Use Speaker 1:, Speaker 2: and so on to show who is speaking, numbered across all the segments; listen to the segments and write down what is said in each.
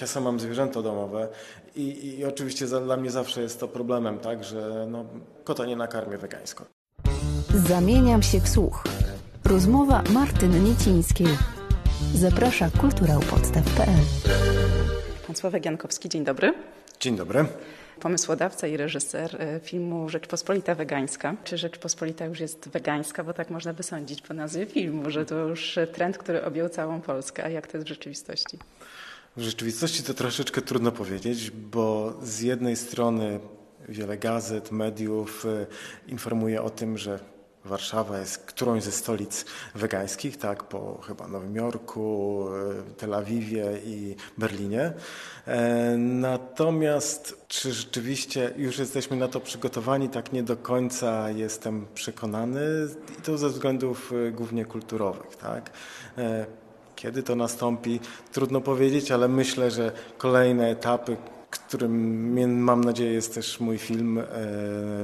Speaker 1: Ja sam mam zwierzęta domowe i, i oczywiście za, dla mnie zawsze jest to problemem, tak, że no, kota nie nakarmię wegańsko.
Speaker 2: Zamieniam się w słuch. Rozmowa Martyny Niecińskiej. Zaprasza kulturałpodstaw.pl
Speaker 3: Pan Sławek Jankowski, dzień dobry.
Speaker 1: Dzień dobry.
Speaker 3: Pomysłodawca i reżyser e, filmu Rzeczpospolita Wegańska. Czy Rzeczpospolita już jest wegańska? Bo tak można by sądzić po nazwie filmu, że to już trend, który objął całą Polskę. A jak to jest w rzeczywistości?
Speaker 1: W rzeczywistości to troszeczkę trudno powiedzieć, bo z jednej strony wiele gazet, mediów y, informuje o tym, że Warszawa jest którąś ze stolic wegańskich, tak, po chyba Nowym Jorku, y, Tel Awiwie i Berlinie. E, natomiast czy rzeczywiście już jesteśmy na to przygotowani, tak nie do końca jestem przekonany i to ze względów y, głównie kulturowych, tak. Kiedy to nastąpi, trudno powiedzieć, ale myślę, że kolejne etapy, którym mam nadzieję jest też mój film, e,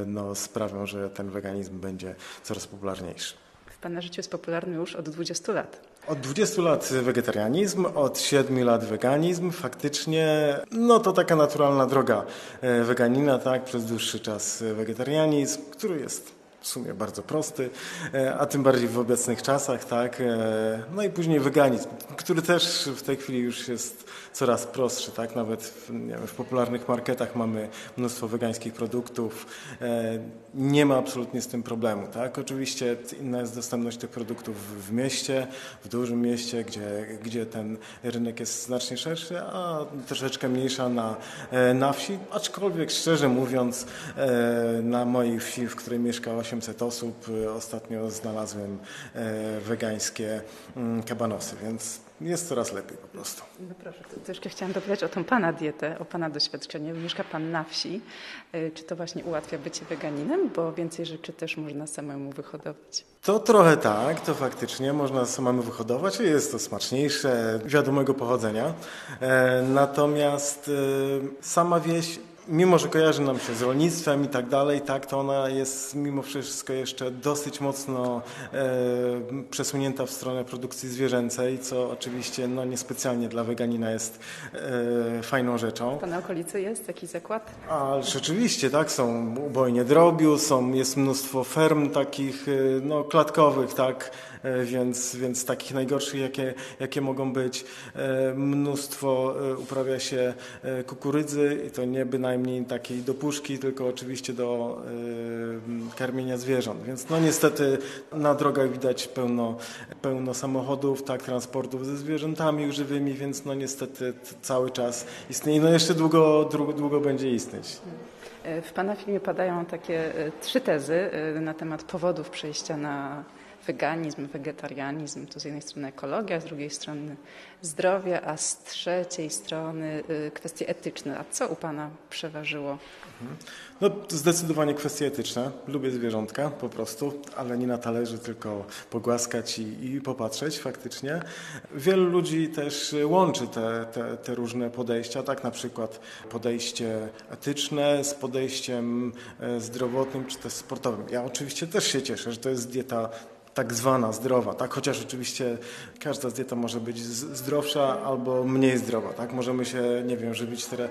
Speaker 1: no, sprawią, że ten weganizm będzie coraz popularniejszy.
Speaker 3: W Pana życiu jest popularny już od 20 lat.
Speaker 1: Od 20 lat wegetarianizm, od 7 lat weganizm. Faktycznie, no to taka naturalna droga e, weganina, tak, przez dłuższy czas wegetarianizm, który jest w sumie bardzo prosty, e, a tym bardziej w obecnych czasach, tak. E, no i później weganizm, który też w tej chwili już jest coraz prostszy, tak. Nawet w, wiem, w popularnych marketach mamy mnóstwo wegańskich produktów. E, nie ma absolutnie z tym problemu, tak. Oczywiście inna jest dostępność tych produktów w mieście, w dużym mieście, gdzie, gdzie ten rynek jest znacznie szerszy, a troszeczkę mniejsza na, na wsi, aczkolwiek szczerze mówiąc na mojej wsi, w której mieszka 800 osób. Y, ostatnio znalazłem e, wegańskie mm, kabanosy, więc jest coraz lepiej po prostu.
Speaker 3: No proszę, to jeszcze chciałam dopytać o tą Pana dietę, o Pana doświadczenie. Mieszka Pan na wsi. Y, czy to właśnie ułatwia bycie weganinem, bo więcej rzeczy też można samemu wyhodować?
Speaker 1: To trochę tak, to faktycznie można samemu wyhodować. Jest to smaczniejsze, wiadomego pochodzenia. E, natomiast y, sama wieś mimo że kojarzy nam się z rolnictwem i tak dalej, tak, to ona jest mimo wszystko jeszcze dosyć mocno e, przesunięta w stronę produkcji zwierzęcej, co oczywiście no, niespecjalnie dla weganina jest e, fajną rzeczą.
Speaker 3: To na okolicy jest jakiś zakład?
Speaker 1: A rzeczywiście, tak, są ubojnie drobiu, są, jest mnóstwo ferm takich e, no, klatkowych, tak, więc, więc takich najgorszych, jakie, jakie mogą być. E, mnóstwo e, uprawia się kukurydzy i to nie bynajmniej takiej do puszki, tylko oczywiście do karmienia zwierząt. Więc no niestety na drogach widać pełno, pełno samochodów, tak, transportów ze zwierzętami żywymi, więc no niestety cały czas istnieje. No jeszcze długo, długo, długo będzie istnieć.
Speaker 3: W Pana filmie padają takie trzy tezy na temat powodów przejścia na weganizm, wegetarianizm, to z jednej strony ekologia, z drugiej strony zdrowie, a z trzeciej strony y, kwestie etyczne. A co u Pana przeważyło?
Speaker 1: No zdecydowanie kwestie etyczne. Lubię zwierzątka po prostu, ale nie na talerzu, tylko pogłaskać i, i popatrzeć faktycznie. Wielu ludzi też łączy te, te, te różne podejścia, tak na przykład podejście etyczne z podejściem e, zdrowotnym czy też sportowym. Ja oczywiście też się cieszę, że to jest dieta tak zwana zdrowa, tak? Chociaż oczywiście każda dieta może być zdrowsza albo mniej zdrowa, tak? Możemy się, nie wiem, żywić teraz,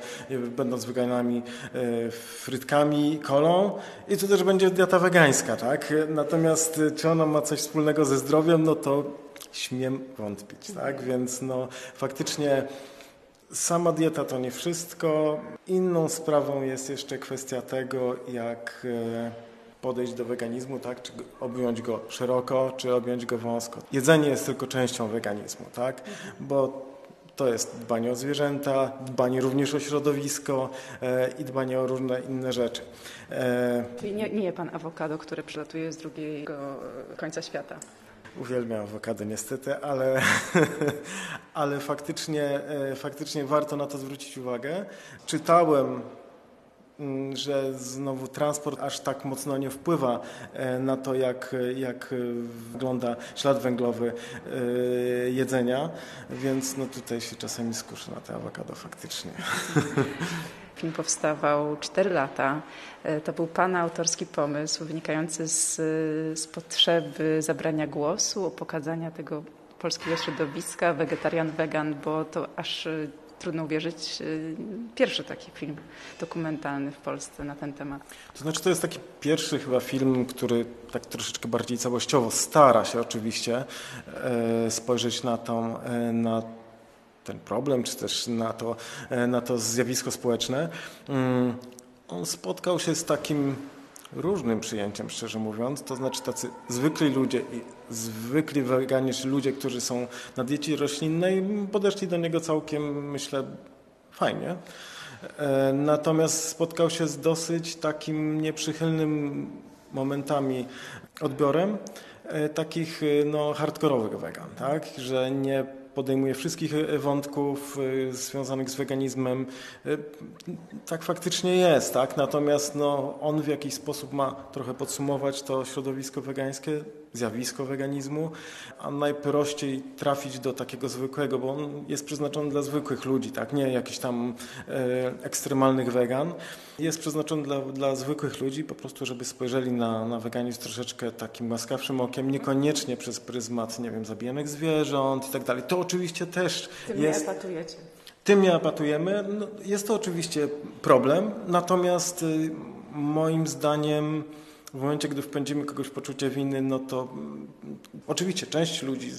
Speaker 1: będąc weganami e, frytkami, kolą i to też będzie dieta wegańska, tak? Natomiast e, czy ona ma coś wspólnego ze zdrowiem, no to śmiem wątpić, tak? Więc no faktycznie Sama dieta to nie wszystko. Inną sprawą jest jeszcze kwestia tego, jak e, podejść do weganizmu, tak? Czy objąć go szeroko, czy objąć go wąsko. Jedzenie jest tylko częścią weganizmu, tak? Bo to jest dbanie o zwierzęta, dbanie również o środowisko e, i dbanie o różne inne rzeczy.
Speaker 3: E, Czyli nie, nie je pan awokado, które przylatuje z drugiego końca świata?
Speaker 1: Uwielbiam awokado niestety, ale, ale faktycznie, e, faktycznie warto na to zwrócić uwagę. Czytałem że znowu transport aż tak mocno nie wpływa e, na to, jak, jak wygląda ślad węglowy e, jedzenia, więc no tutaj się czasami skuszę na te awokado faktycznie.
Speaker 3: Film powstawał 4 lata. E, to był Pana autorski pomysł wynikający z, z potrzeby zabrania głosu, pokazania tego polskiego środowiska, wegetarian, vegan, bo to aż trudno uwierzyć, pierwszy taki film dokumentalny w Polsce na ten temat.
Speaker 1: To znaczy to jest taki pierwszy chyba film, który tak troszeczkę bardziej całościowo stara się oczywiście spojrzeć na tą, na ten problem, czy też na to, na to zjawisko społeczne. Mm, on spotkał się z takim różnym przyjęciem, szczerze mówiąc. To znaczy tacy zwykli ludzie i zwykli weganie, czy ludzie, którzy są na diecie roślinnej, podeszli do niego całkiem, myślę, fajnie. E, natomiast spotkał się z dosyć takim nieprzychylnym momentami odbiorem e, takich no, hardkorowych wegan, tak? że nie podejmuje wszystkich e, wątków e, związanych z weganizmem. E, tak faktycznie jest, tak? Natomiast no, on w jakiś sposób ma trochę podsumować to środowisko wegańskie, zjawisko weganizmu, a najprościej trafić do takiego zwykłego, bo on jest przeznaczony dla zwykłych ludzi, tak? nie jakichś tam e, ekstremalnych wegan. Jest przeznaczony dla, dla zwykłych ludzi, po prostu, żeby spojrzeli na, na weganizm troszeczkę takim łaskawszym okiem, niekoniecznie przez pryzmat, nie wiem, zabijanych zwierząt i tak dalej. To oczywiście też
Speaker 3: Tym
Speaker 1: jest...
Speaker 3: nie epatujecie.
Speaker 1: Tym nie apatujemy. No, jest to oczywiście problem, natomiast y, moim zdaniem w momencie, gdy wpędzimy kogoś w poczucie winy, no to mm, oczywiście część ludzi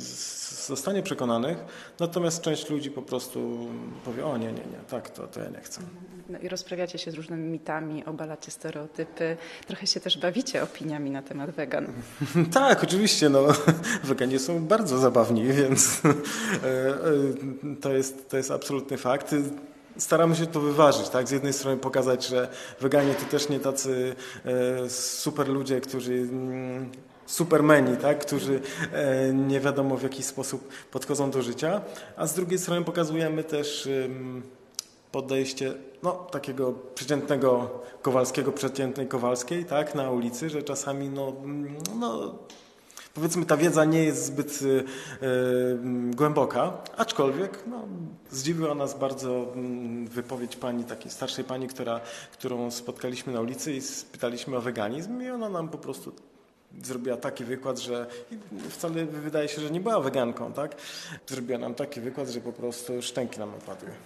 Speaker 1: zostanie przekonanych, natomiast część ludzi po prostu powie, o nie, nie, nie, tak, to, to ja nie chcę.
Speaker 3: No i rozprawiacie się z różnymi mitami, obalacie stereotypy, trochę się też bawicie opiniami na temat wegan.
Speaker 1: tak, oczywiście, no, weganie są bardzo zabawni, więc e, e, to jest, to jest absolutny fakt staramy się to wyważyć, tak? Z jednej strony pokazać, że weganie to też nie tacy e, super ludzie, którzy mm, supermeni, tak? którzy e, nie wiadomo w jaki sposób podchodzą do życia, a z drugiej strony pokazujemy też podejście no, takiego przeciętnego Kowalskiego, przeciętnej Kowalskiej tak? na ulicy, że czasami no, mm, no Powiedzmy, ta wiedza nie jest zbyt y, y, głęboka, aczkolwiek no, zdziwiła nas bardzo mm, wypowiedź pani, takiej starszej pani, która, którą spotkaliśmy na ulicy i spytaliśmy o weganizm i ona nam po prostu zrobiła taki wykład, że wcale wydaje się, że nie była weganką, tak? Zrobiła nam taki wykład, że po prostu szczęki nam opadły.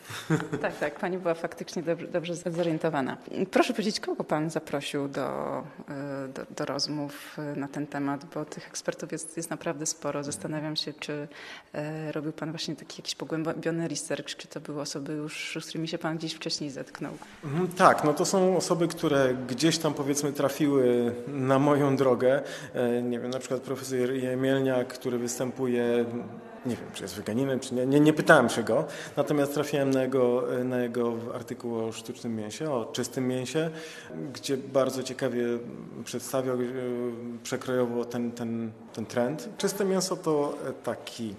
Speaker 3: Tak, tak, pani była faktycznie dobrze, dobrze zorientowana. Proszę powiedzieć, kogo pan zaprosił do, e, do, do, rozmów e, na ten temat, bo tych ekspertów jest, jest naprawdę sporo. Zastanawiam się, czy e, robił pan właśnie taki jakiś pogłębiony research, czy to były osoby już, z którymi się pan gdzieś wcześniej zetknął?
Speaker 1: Mhm, tak, no to są osoby, które gdzieś tam powiedzmy trafiły na moją drogę. E, nie wiem, na przykład profesor Jemielniak, który występuje nie wiem, czy jest weganinem, czy nie, nie, nie, pytałem się go, natomiast trafiłem na jego, na jego artykuł o sztucznym mięsie, o czystym mięsie, gdzie bardzo ciekawie przedstawiał e, przekrojowo ten, ten, ten trend. Czyste mięso to taki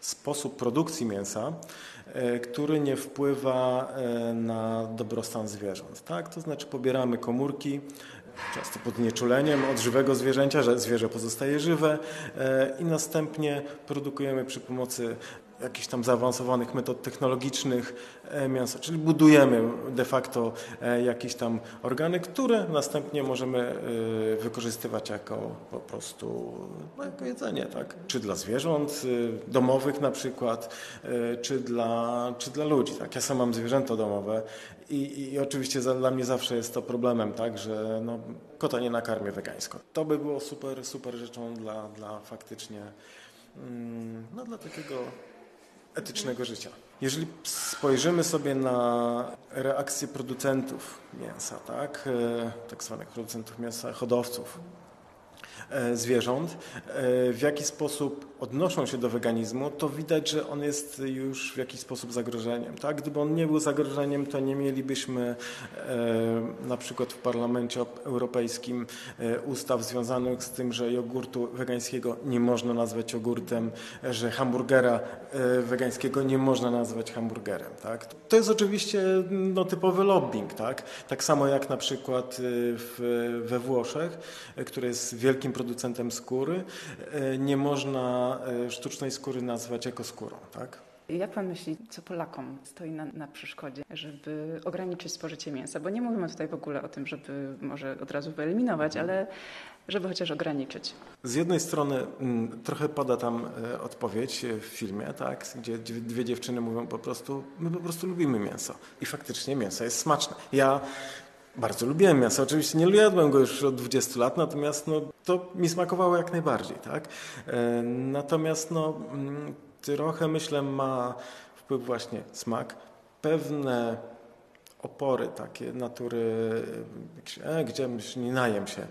Speaker 1: sposób produkcji mięsa, e, który nie wpływa na dobrostan zwierząt. Tak? To znaczy pobieramy komórki, często pod nieczuleniem od żywego zwierzęcia, że zwierzę pozostaje żywe e, i następnie produkujemy przy pomocy jakichś tam zaawansowanych metod technologicznych e, mięsa, czyli budujemy de facto e, jakieś tam organy, które następnie możemy wykorzystywać jako po prostu no, jako jedzenie, tak? Czy dla zwierząt domowych na przykład, czy dla, czy dla ludzi, tak? Ja sam mam zwierzęta domowe i, I, oczywiście dla mnie zawsze jest to problemem, tak, że no, kota nie nakarmię wegańsko. To by było super, super rzeczą dla, dla faktycznie mm, no, dla takiego etycznego życia. Jeżeli spojrzymy sobie na reakcje producentów mięsa, tak, e, tak zwanych producentów mięsa, hodowców, zwierząt, e, w jaki sposób odnoszą się do weganizmu, to widać, że on jest już w jakiś sposób zagrożeniem. Tak? Gdyby on nie był zagrożeniem, to nie mielibyśmy e, na przykład w Parlamencie Europejskim ustaw związanych z tym, że jogurtu wegańskiego nie można nazwać jogurtem, że hamburgera wegańskiego nie można nazwać hamburgerem. Tak? To jest oczywiście no, typowy lobbying. Tak? tak samo jak na przykład w, we Włoszech, które jest wielkim producentem skóry, e, nie można e, sztucznej skóry nazwać ekoskórą. Tak?
Speaker 3: Jak pan myśli, co Polakom stoi na, na przeszkodzie, żeby ograniczyć spożycie mięsa? Bo nie mówimy tutaj w ogóle o tym, żeby może od razu wyeliminować, ale żeby chociaż ograniczyć.
Speaker 1: Z jednej strony m, trochę pada tam e, odpowiedź w filmie, tak, gdzie dwie, dwie dziewczyny mówią po prostu, my po prostu lubimy mięso. I faktycznie mięso jest smaczne. Ja bardzo lubiłem mięso. Oczywiście nie jadłem go już od 20 lat, natomiast no, to mi smakowało jak najbardziej. Tak? E, natomiast no, m, trochę myślę ma wpływ właśnie smak. Pewne opory takie natury, e, gdzie nie najem się e,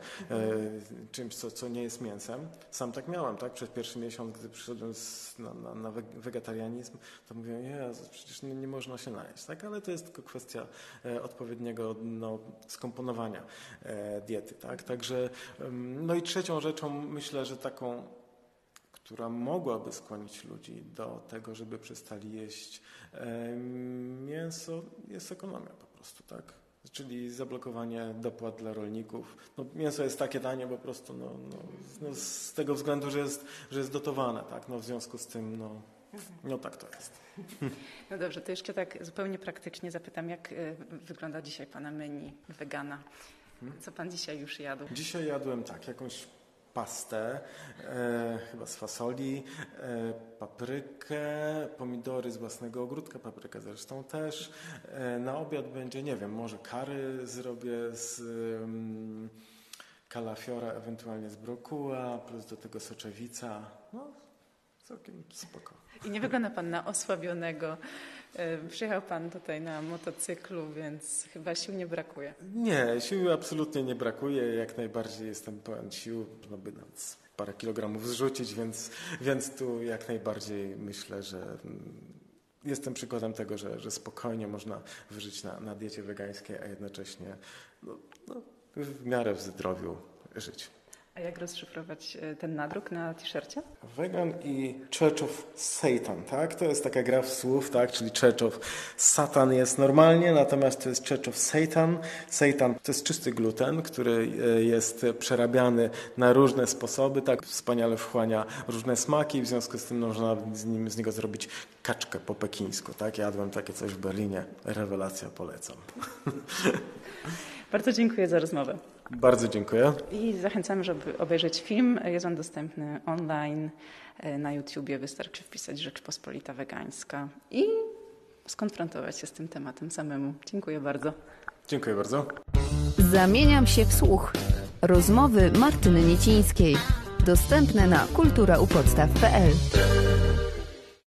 Speaker 1: czymś, co, co nie jest mięsem. Sam tak miałem, tak? Przez pierwszy miesiąc, gdy przyszedłem z, na, na, na wegetarianizm, to mówiłem, przecież nie, nie, można się najeść, tak? Ale to jest tylko kwestia e, odpowiedniego no, skomponowania e, diety, tak? Także, no i trzecią rzeczą myślę, że taką która mogłaby skłonić ludzi do tego, żeby przestali jeść mięso, jest ekonomia po prostu, tak? Czyli zablokowanie dopłat dla rolników. No, mięso jest takie tanie po prostu no, no, no, z tego względu, że jest, że jest dotowane, tak? No, w związku z tym, no, no tak to jest.
Speaker 3: No dobrze, to jeszcze tak zupełnie praktycznie zapytam, jak e, wygląda dzisiaj Pana menu wegana? Co Pan dzisiaj już jadł?
Speaker 1: Dzisiaj jadłem tak, jakąś pastę, e, chyba z fasoli, e, paprykę, pomidory z własnego ogródka, paprykę zresztą też. E, na obiad będzie, nie wiem, może kary zrobię z um, kalafiora, ewentualnie z brokuła, plus do tego soczewica. No, całkiem spoko.
Speaker 3: I nie wygląda Pan na osłabionego. E, przyjechał Pan tutaj na motocyklu, więc chyba sił nie brakuje.
Speaker 1: Nie, sił absolutnie nie brakuje. Jak najbardziej jestem pełen sił, no by nawet parę kilogramów zrzucić, więc, więc tu jak najbardziej myślę, że mm, jestem przykładem tego, że, że spokojnie można wyżyć na, na diecie wegańskiej, a jednocześnie no, no, w miarę w zdrowiu żyć.
Speaker 3: A jak rozszyfrować e, ten nadruk na t-shircie?
Speaker 1: Vegan i Church of Satan, tak? To jest taka gra w słów, tak? Czyli Church of Satan jest normalnie, natomiast to jest Church of Satan. Satan to jest czysty gluten, który e, jest przerabiany na różne sposoby, tak? Wspaniale wchłania różne smaki, w związku z tym można z, nim, z niego zrobić kaczkę po pekińsku, tak? Jadłem takie coś w Berlinie. Rewelacja, polecam.
Speaker 3: Bardzo dziękuję za rozmowę.
Speaker 1: Bardzo dziękuję.
Speaker 3: I zachęcamy, żeby obejrzeć film. Jest on dostępny online e, na YouTubie. Wystarczy wpisać Rzeczpospolita Wegańska i skonfrontować się z tym tematem samemu. Dziękuję bardzo.
Speaker 1: Dziękuję bardzo.
Speaker 2: Zamieniam się w słuch. Rozmowy Martyny Niecińskiej. Dostępne na kulturaupodstaw.pl